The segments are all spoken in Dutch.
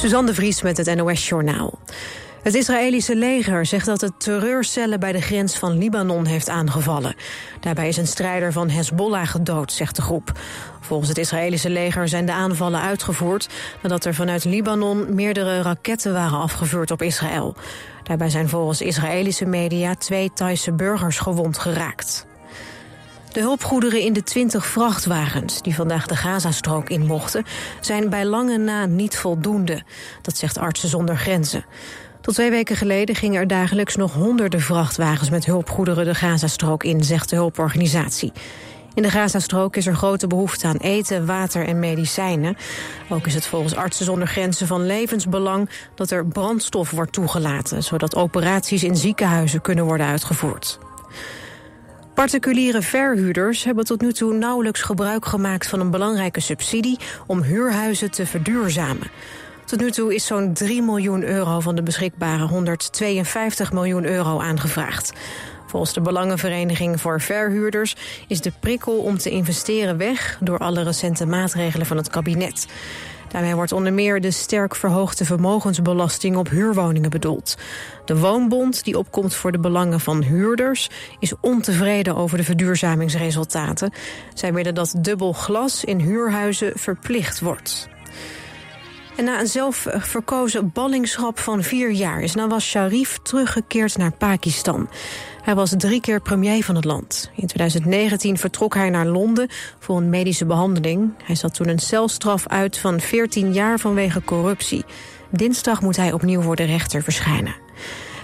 Suzanne de Vries met het NOS Journaal. Het Israëlische leger zegt dat het terreurcellen bij de grens van Libanon heeft aangevallen. Daarbij is een strijder van Hezbollah gedood, zegt de groep. Volgens het Israëlische leger zijn de aanvallen uitgevoerd... nadat er vanuit Libanon meerdere raketten waren afgevuurd op Israël. Daarbij zijn volgens Israëlische media twee Thaise burgers gewond geraakt. De hulpgoederen in de 20 vrachtwagens die vandaag de Gazastrook in mochten... zijn bij lange na niet voldoende. Dat zegt Artsen zonder Grenzen. Tot twee weken geleden gingen er dagelijks nog honderden vrachtwagens... met hulpgoederen de Gazastrook in, zegt de hulporganisatie. In de Gazastrook is er grote behoefte aan eten, water en medicijnen. Ook is het volgens Artsen zonder Grenzen van levensbelang... dat er brandstof wordt toegelaten... zodat operaties in ziekenhuizen kunnen worden uitgevoerd. Particuliere verhuurders hebben tot nu toe nauwelijks gebruik gemaakt van een belangrijke subsidie om huurhuizen te verduurzamen. Tot nu toe is zo'n 3 miljoen euro van de beschikbare 152 miljoen euro aangevraagd. Volgens de Belangenvereniging voor Verhuurders is de prikkel om te investeren weg door alle recente maatregelen van het kabinet. Daarmee wordt onder meer de sterk verhoogde vermogensbelasting op huurwoningen bedoeld. De Woonbond, die opkomt voor de belangen van huurders, is ontevreden over de verduurzamingsresultaten. Zij willen dat dubbel glas in huurhuizen verplicht wordt. En na een zelfverkozen ballingschap van vier jaar is Nawaz Sharif teruggekeerd naar Pakistan. Hij was drie keer premier van het land. In 2019 vertrok hij naar Londen voor een medische behandeling. Hij zat toen een celstraf uit van 14 jaar vanwege corruptie. Dinsdag moet hij opnieuw voor de rechter verschijnen.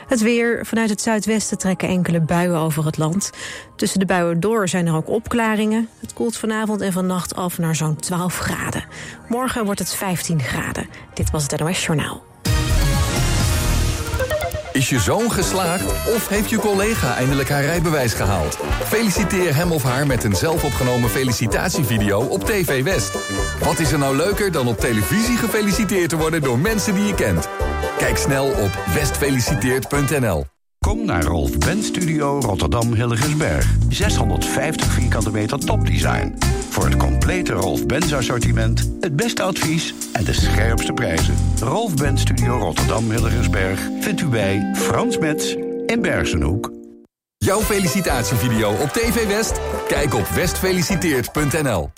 Het weer. Vanuit het zuidwesten trekken enkele buien over het land. Tussen de buien door zijn er ook opklaringen. Het koelt vanavond en vannacht af naar zo'n 12 graden. Morgen wordt het 15 graden. Dit was het NOS Journaal. Is je zoon geslaagd of heeft je collega eindelijk haar rijbewijs gehaald? Feliciteer hem of haar met een zelfopgenomen felicitatievideo op TV West. Wat is er nou leuker dan op televisie gefeliciteerd te worden door mensen die je kent? Kijk snel op westfeliciteert.nl. Kom naar Rolf Benz Studio Rotterdam Hilligensberg. 650 vierkante meter topdesign. Voor het complete Rolf Benz assortiment, het beste advies en de scherpste prijzen. Rolf Benz Studio Rotterdam Hilligensberg vindt u bij Frans Metz in Bergenhoek. Jouw felicitatievideo op TV West? Kijk op westfeliciteert.nl.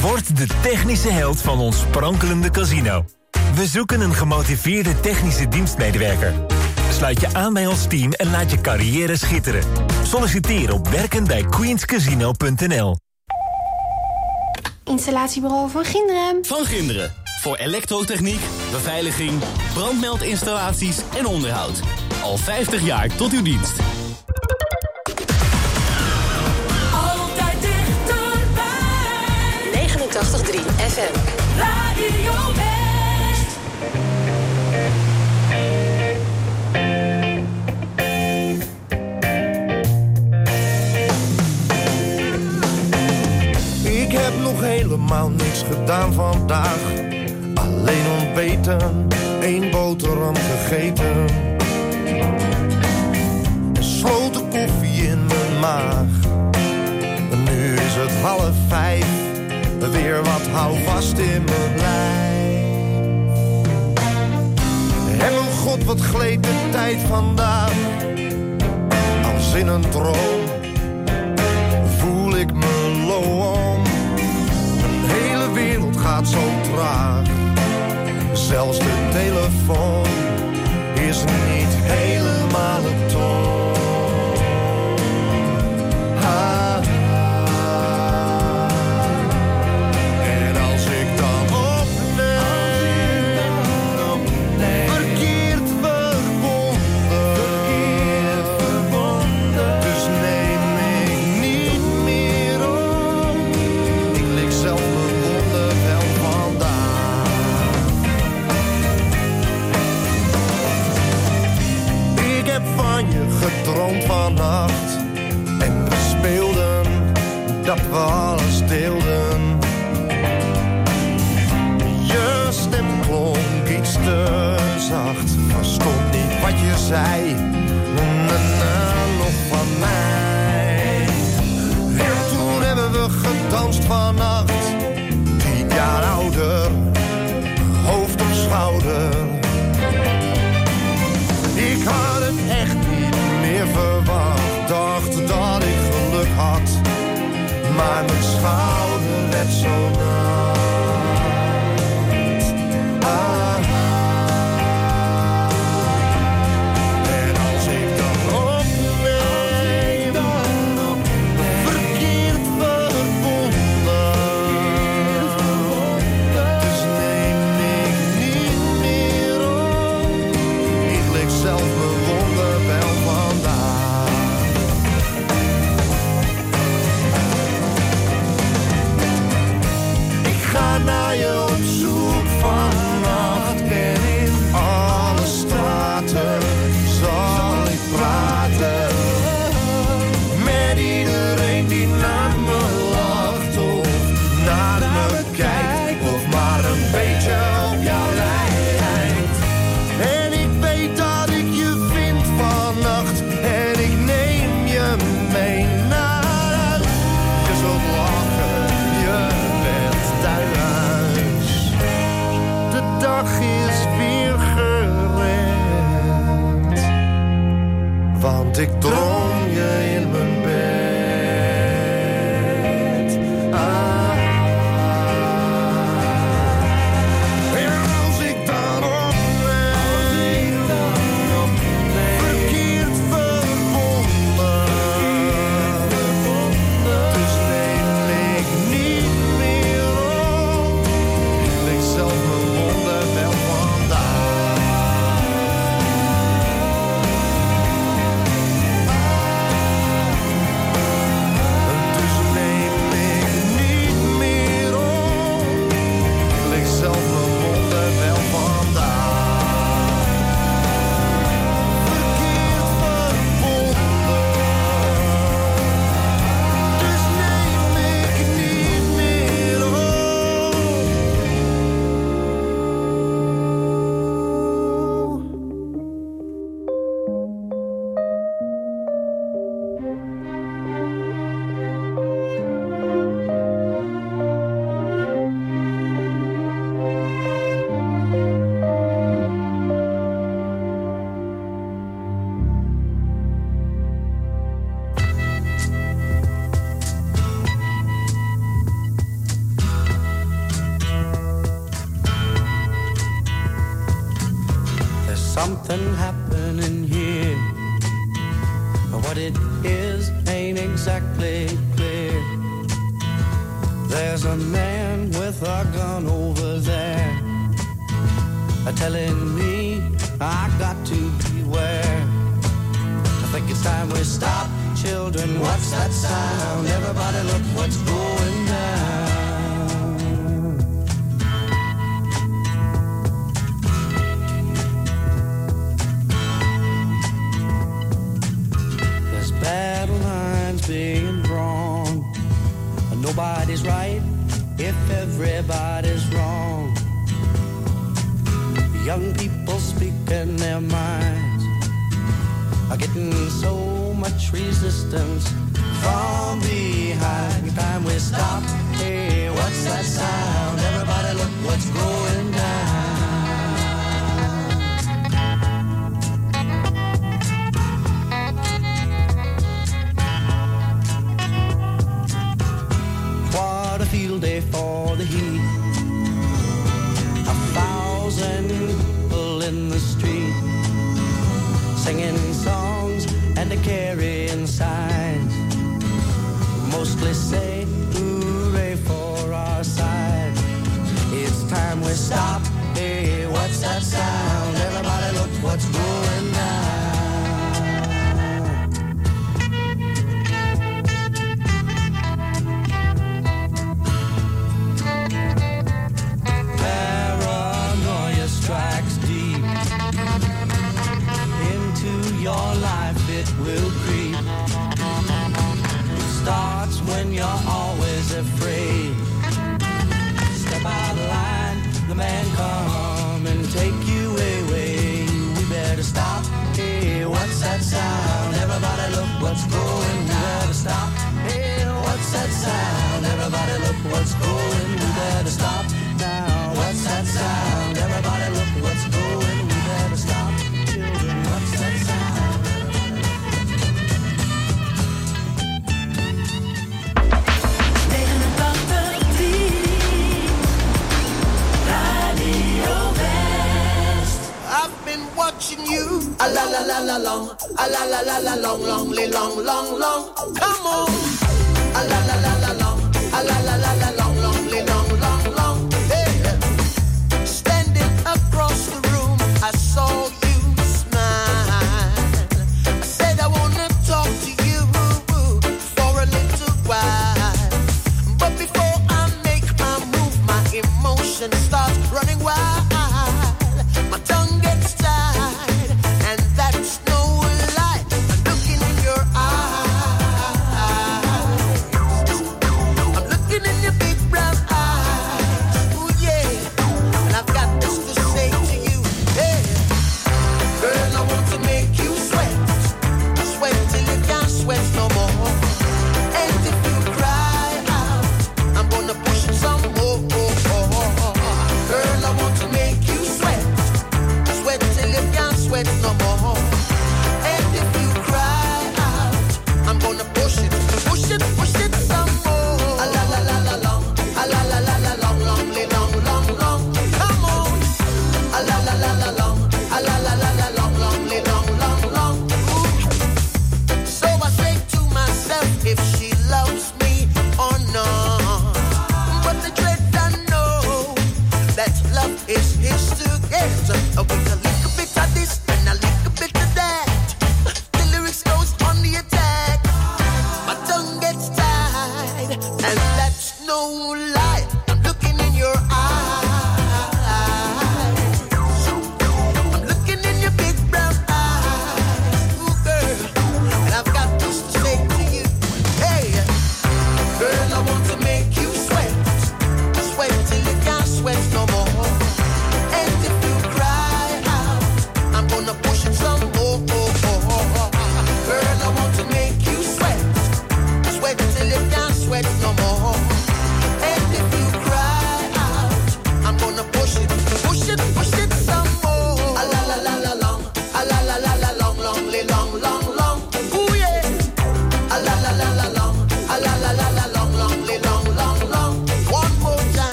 Word de technische held van ons sprankelende casino. We zoeken een gemotiveerde technische dienstmedewerker. Sluit je aan bij ons team en laat je carrière schitteren. Solliciteer op werkenbijqueenscasino.nl Installatiebureau van Ginderen. Van Ginderen. Voor elektrotechniek, beveiliging, brandmeldinstallaties en onderhoud. Al 50 jaar tot uw dienst. Altijd dichterbij. 89.3 FM. Radio helemaal niks gedaan vandaag. Alleen ontbeten, één boterham gegeten. Een sloten koffie in mijn maag. En nu is het half vijf, weer wat houvast in mijn lijf. En oh god, wat gleed de tijd vandaag. Als in een droom voel ik me loom. Gaat zo traag. Zelfs de telefoon is niet helemaal het toon. Gedroomd vannacht. En we speelden dat we alles deelden. Je stem klonk iets te zacht. Verstond niet wat je zei. far.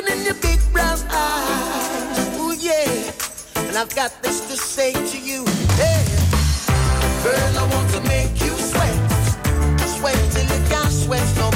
looking in your big brown eyes. Yeah. And I've got this to say to you. Hey, girl, I want to make you sweat. Sweat till you can't sweat no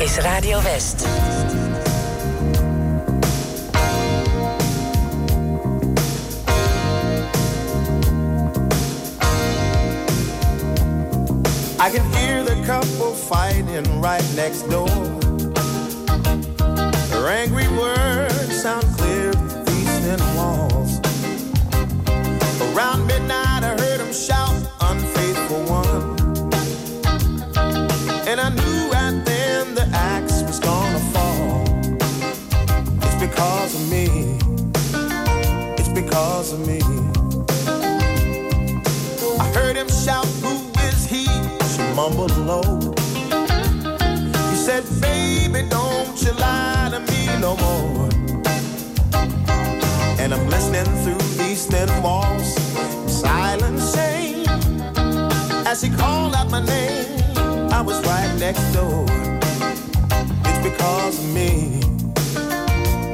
is Radio West. I can hear the couple fighting right next door. Their angry words She mumbled low. He said, Baby, don't you lie to me no more. And I'm listening through these thin walls, silent shame. As he called out my name, I was right next door. It's because of me.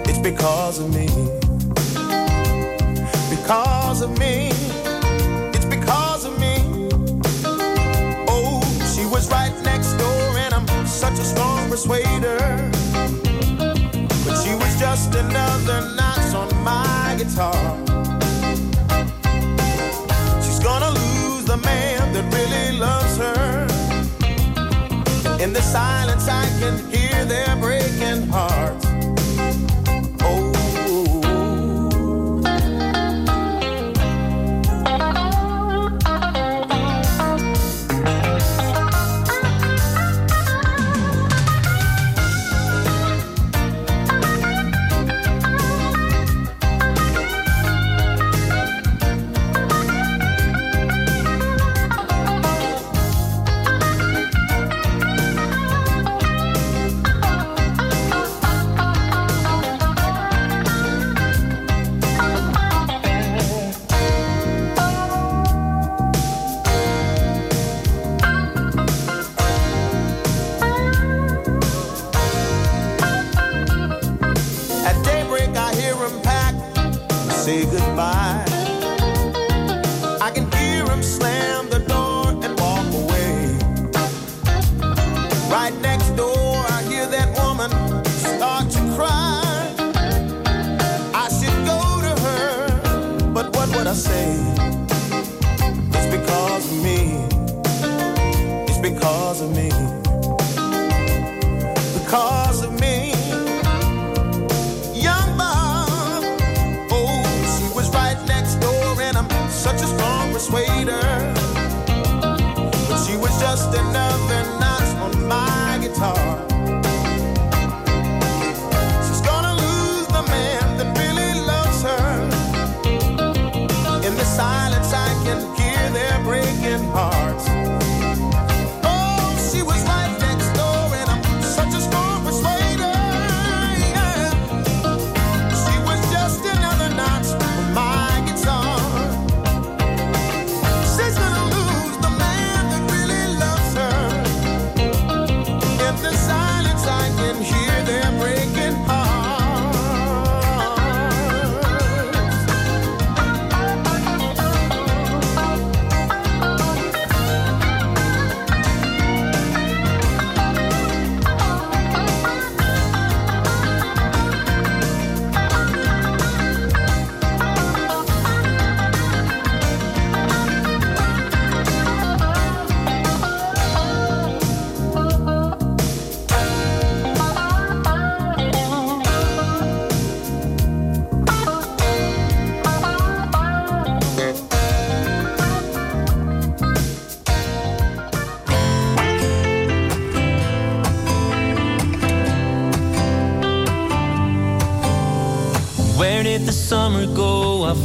It's because of me. Because of me. Persuader. But she was just another notch on my guitar. She's gonna lose the man that really loves her. In the silence, I can hear their breaking hearts.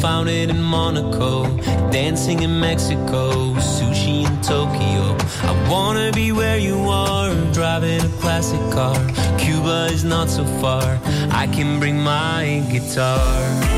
Go? I found it in Monaco, dancing in Mexico, sushi in Tokyo. I wanna be where you are, driving a classic car. Cuba is not so far, I can bring my guitar.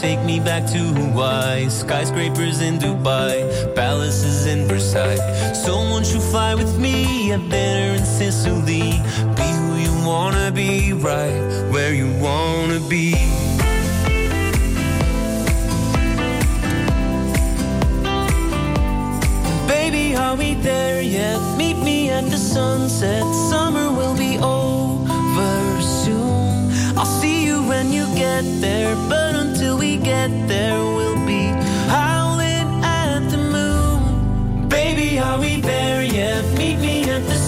Take me back to Hawaii. Skyscrapers in Dubai, palaces in Versailles. So won't you fly with me? Have dinner in Sicily. Be who you wanna be, right where you wanna be. Baby, are we there yet? Meet me at the sunset. Summer will be over soon. I'll see you when you get there, but get there, we'll be howling at the moon. Baby, are we there yet? Meet me at the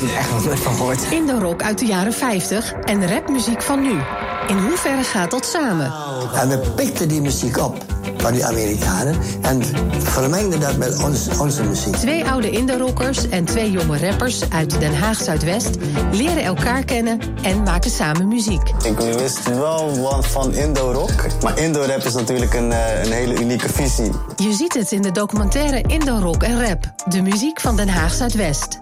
heb ik echt nog nooit van gehoord. Indo-rock uit de jaren 50 en rapmuziek van nu. In hoeverre gaat dat samen? En we pikten die muziek op van die Amerikanen en vermengden dat met ons, onze muziek. Twee oude indorokers en twee jonge rappers uit Den Haag Zuidwest leren elkaar kennen en maken samen muziek. Ik wist wel wat van Indo-rock, maar Indo-rap is natuurlijk een, eh, een hele unieke visie. Je ziet het in de documentaire Indo-rock en rap, de muziek van Den Haag Zuidwest.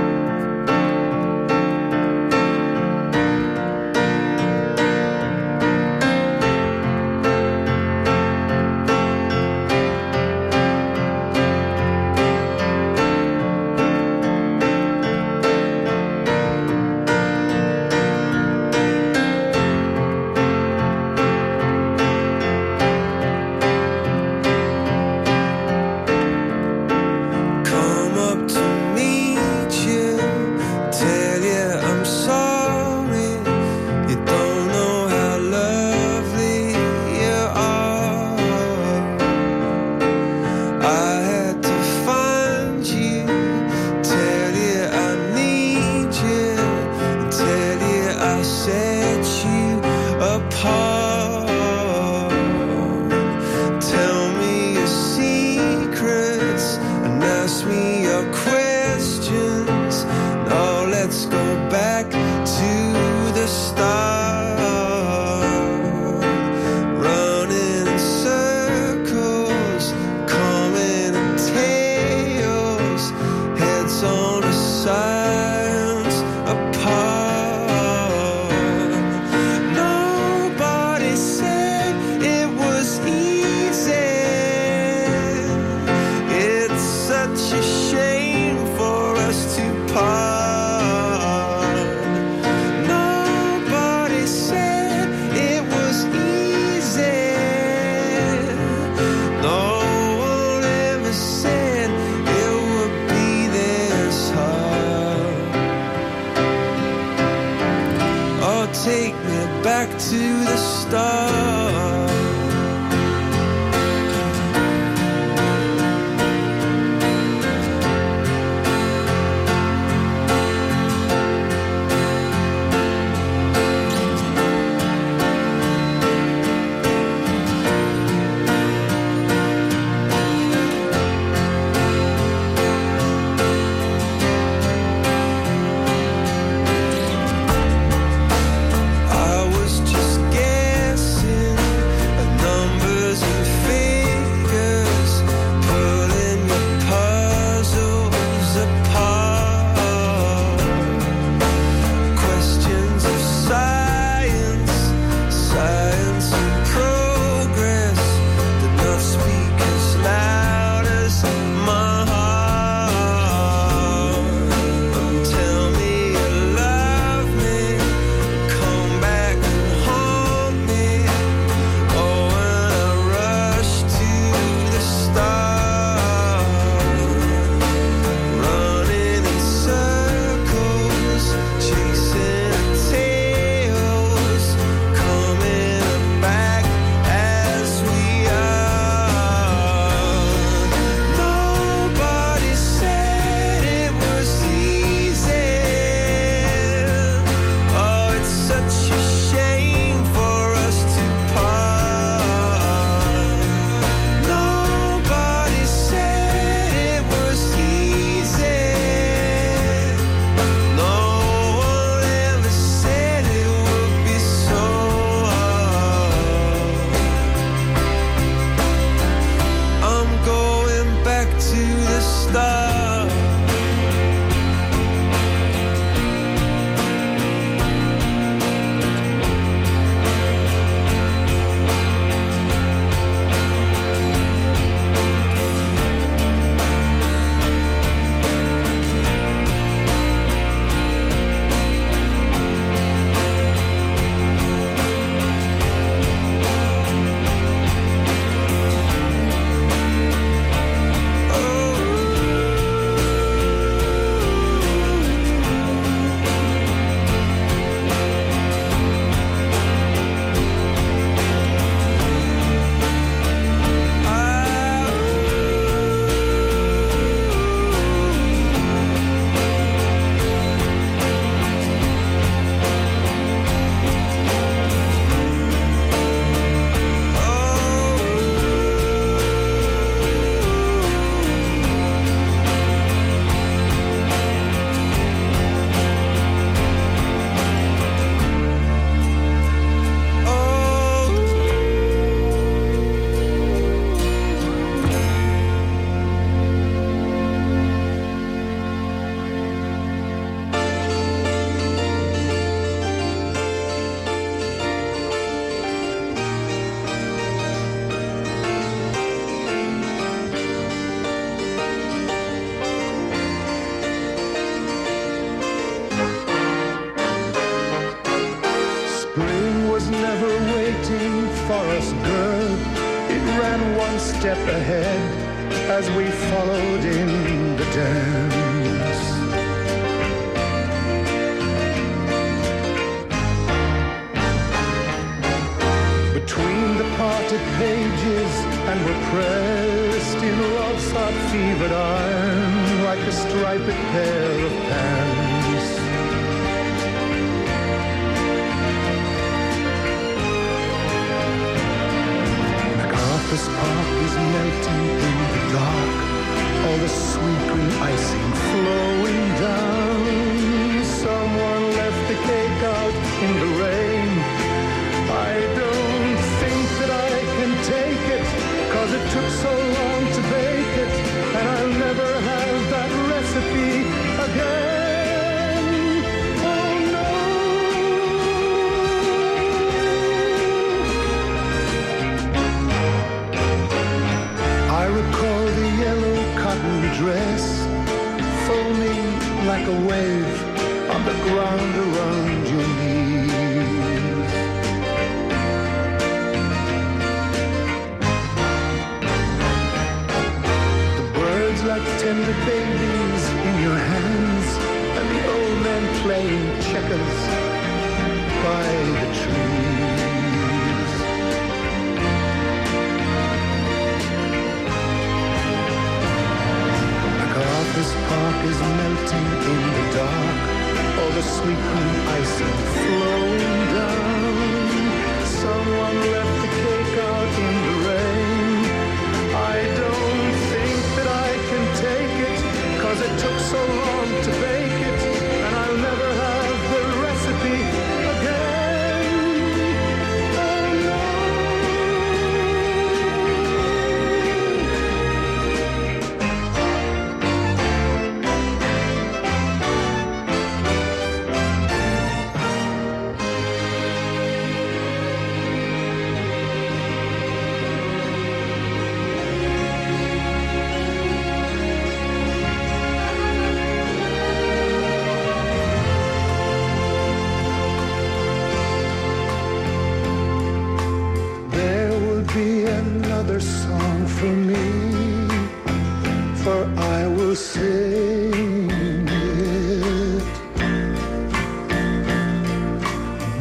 for I will sing it.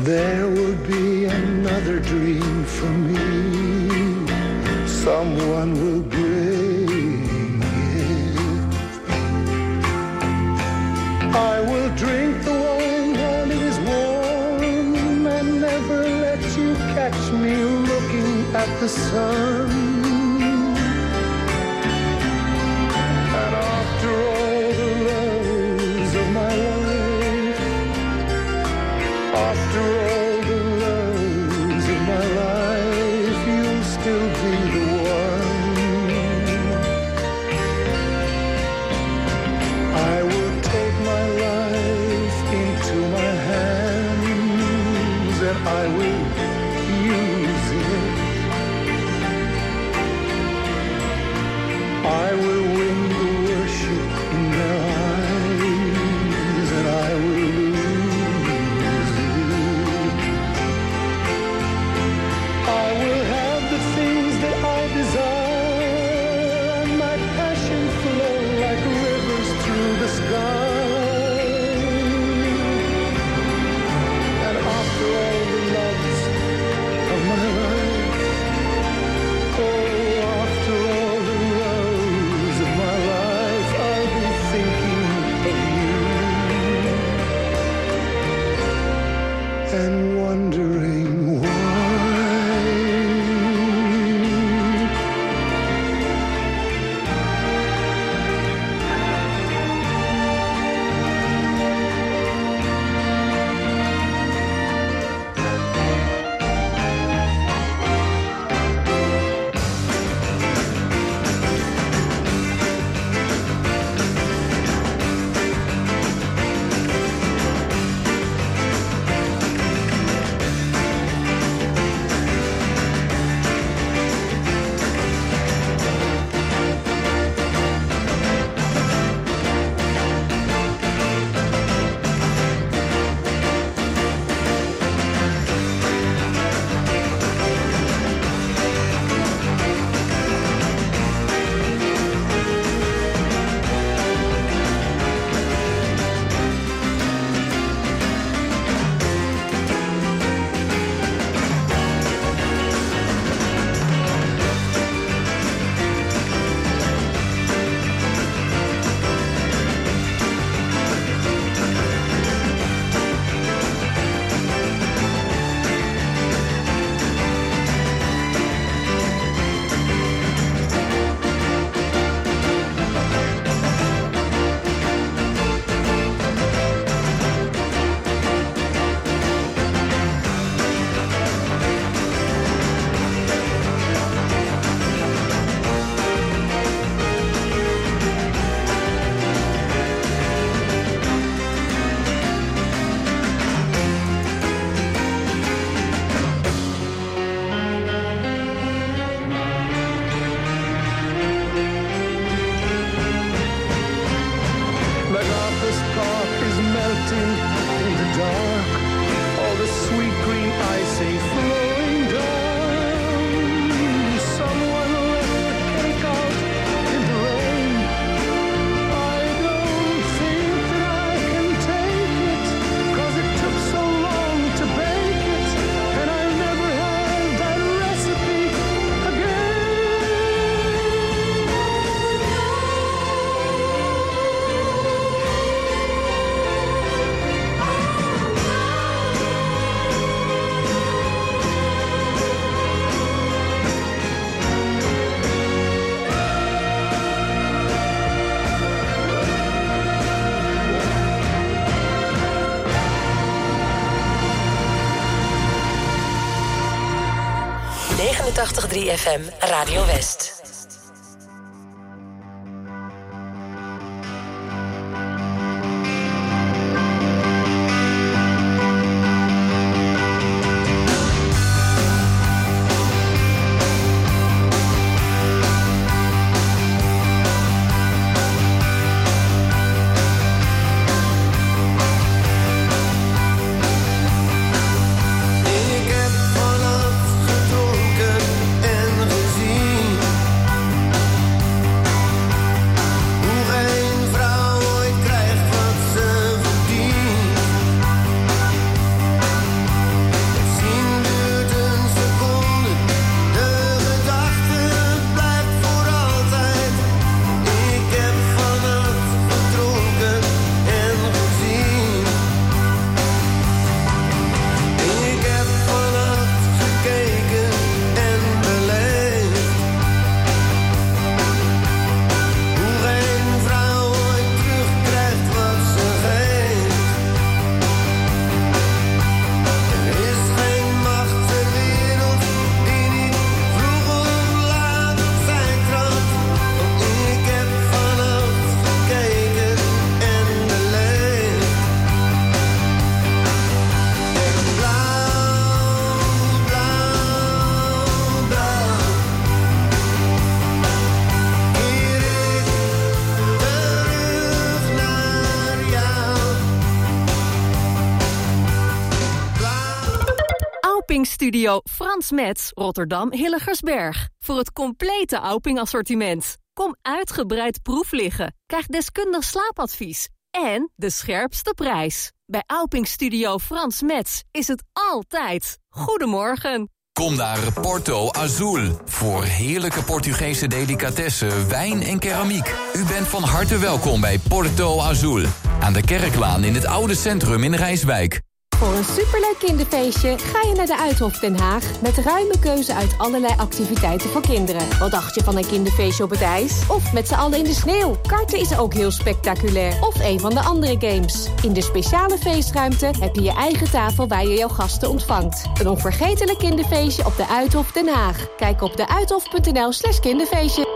There will be another dream for me. Someone will bring it. I will drink the wine while it is warm and never let you catch me looking at the sun. .3 FM Radio West. Studio Frans Metz, Rotterdam Hilligersberg. Voor het complete Auping assortiment. Kom uitgebreid proef liggen. Krijg deskundig slaapadvies. En de scherpste prijs. Bij Auping Studio Frans Metz is het altijd. Goedemorgen. Kom naar Porto Azul voor heerlijke Portugese delicatessen, wijn en keramiek. U bent van harte welkom bij Porto Azul aan de Kerklaan in het oude centrum in Rijswijk. Voor een superleuk kinderfeestje ga je naar de Uithof Den Haag... met ruime keuze uit allerlei activiteiten voor kinderen. Wat dacht je van een kinderfeestje op het ijs? Of met z'n allen in de sneeuw? Karten is ook heel spectaculair. Of een van de andere games. In de speciale feestruimte heb je je eigen tafel waar je jouw gasten ontvangt. Een onvergetelijk kinderfeestje op de Uithof Den Haag. Kijk op deuithof.nl slash kinderfeestje.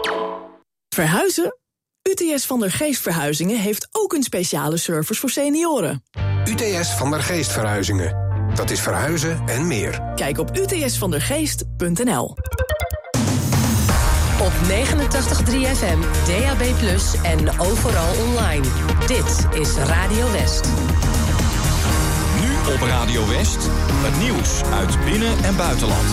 Verhuizen? UTS van der Geest Verhuizingen heeft ook een speciale service voor senioren. UTS van der Geest Verhuizingen. Dat is verhuizen en meer. Kijk op utsvandergeest.nl. Op 89.3 FM, DAB+, en overal online. Dit is Radio West. Nu op Radio West, het nieuws uit binnen- en buitenland.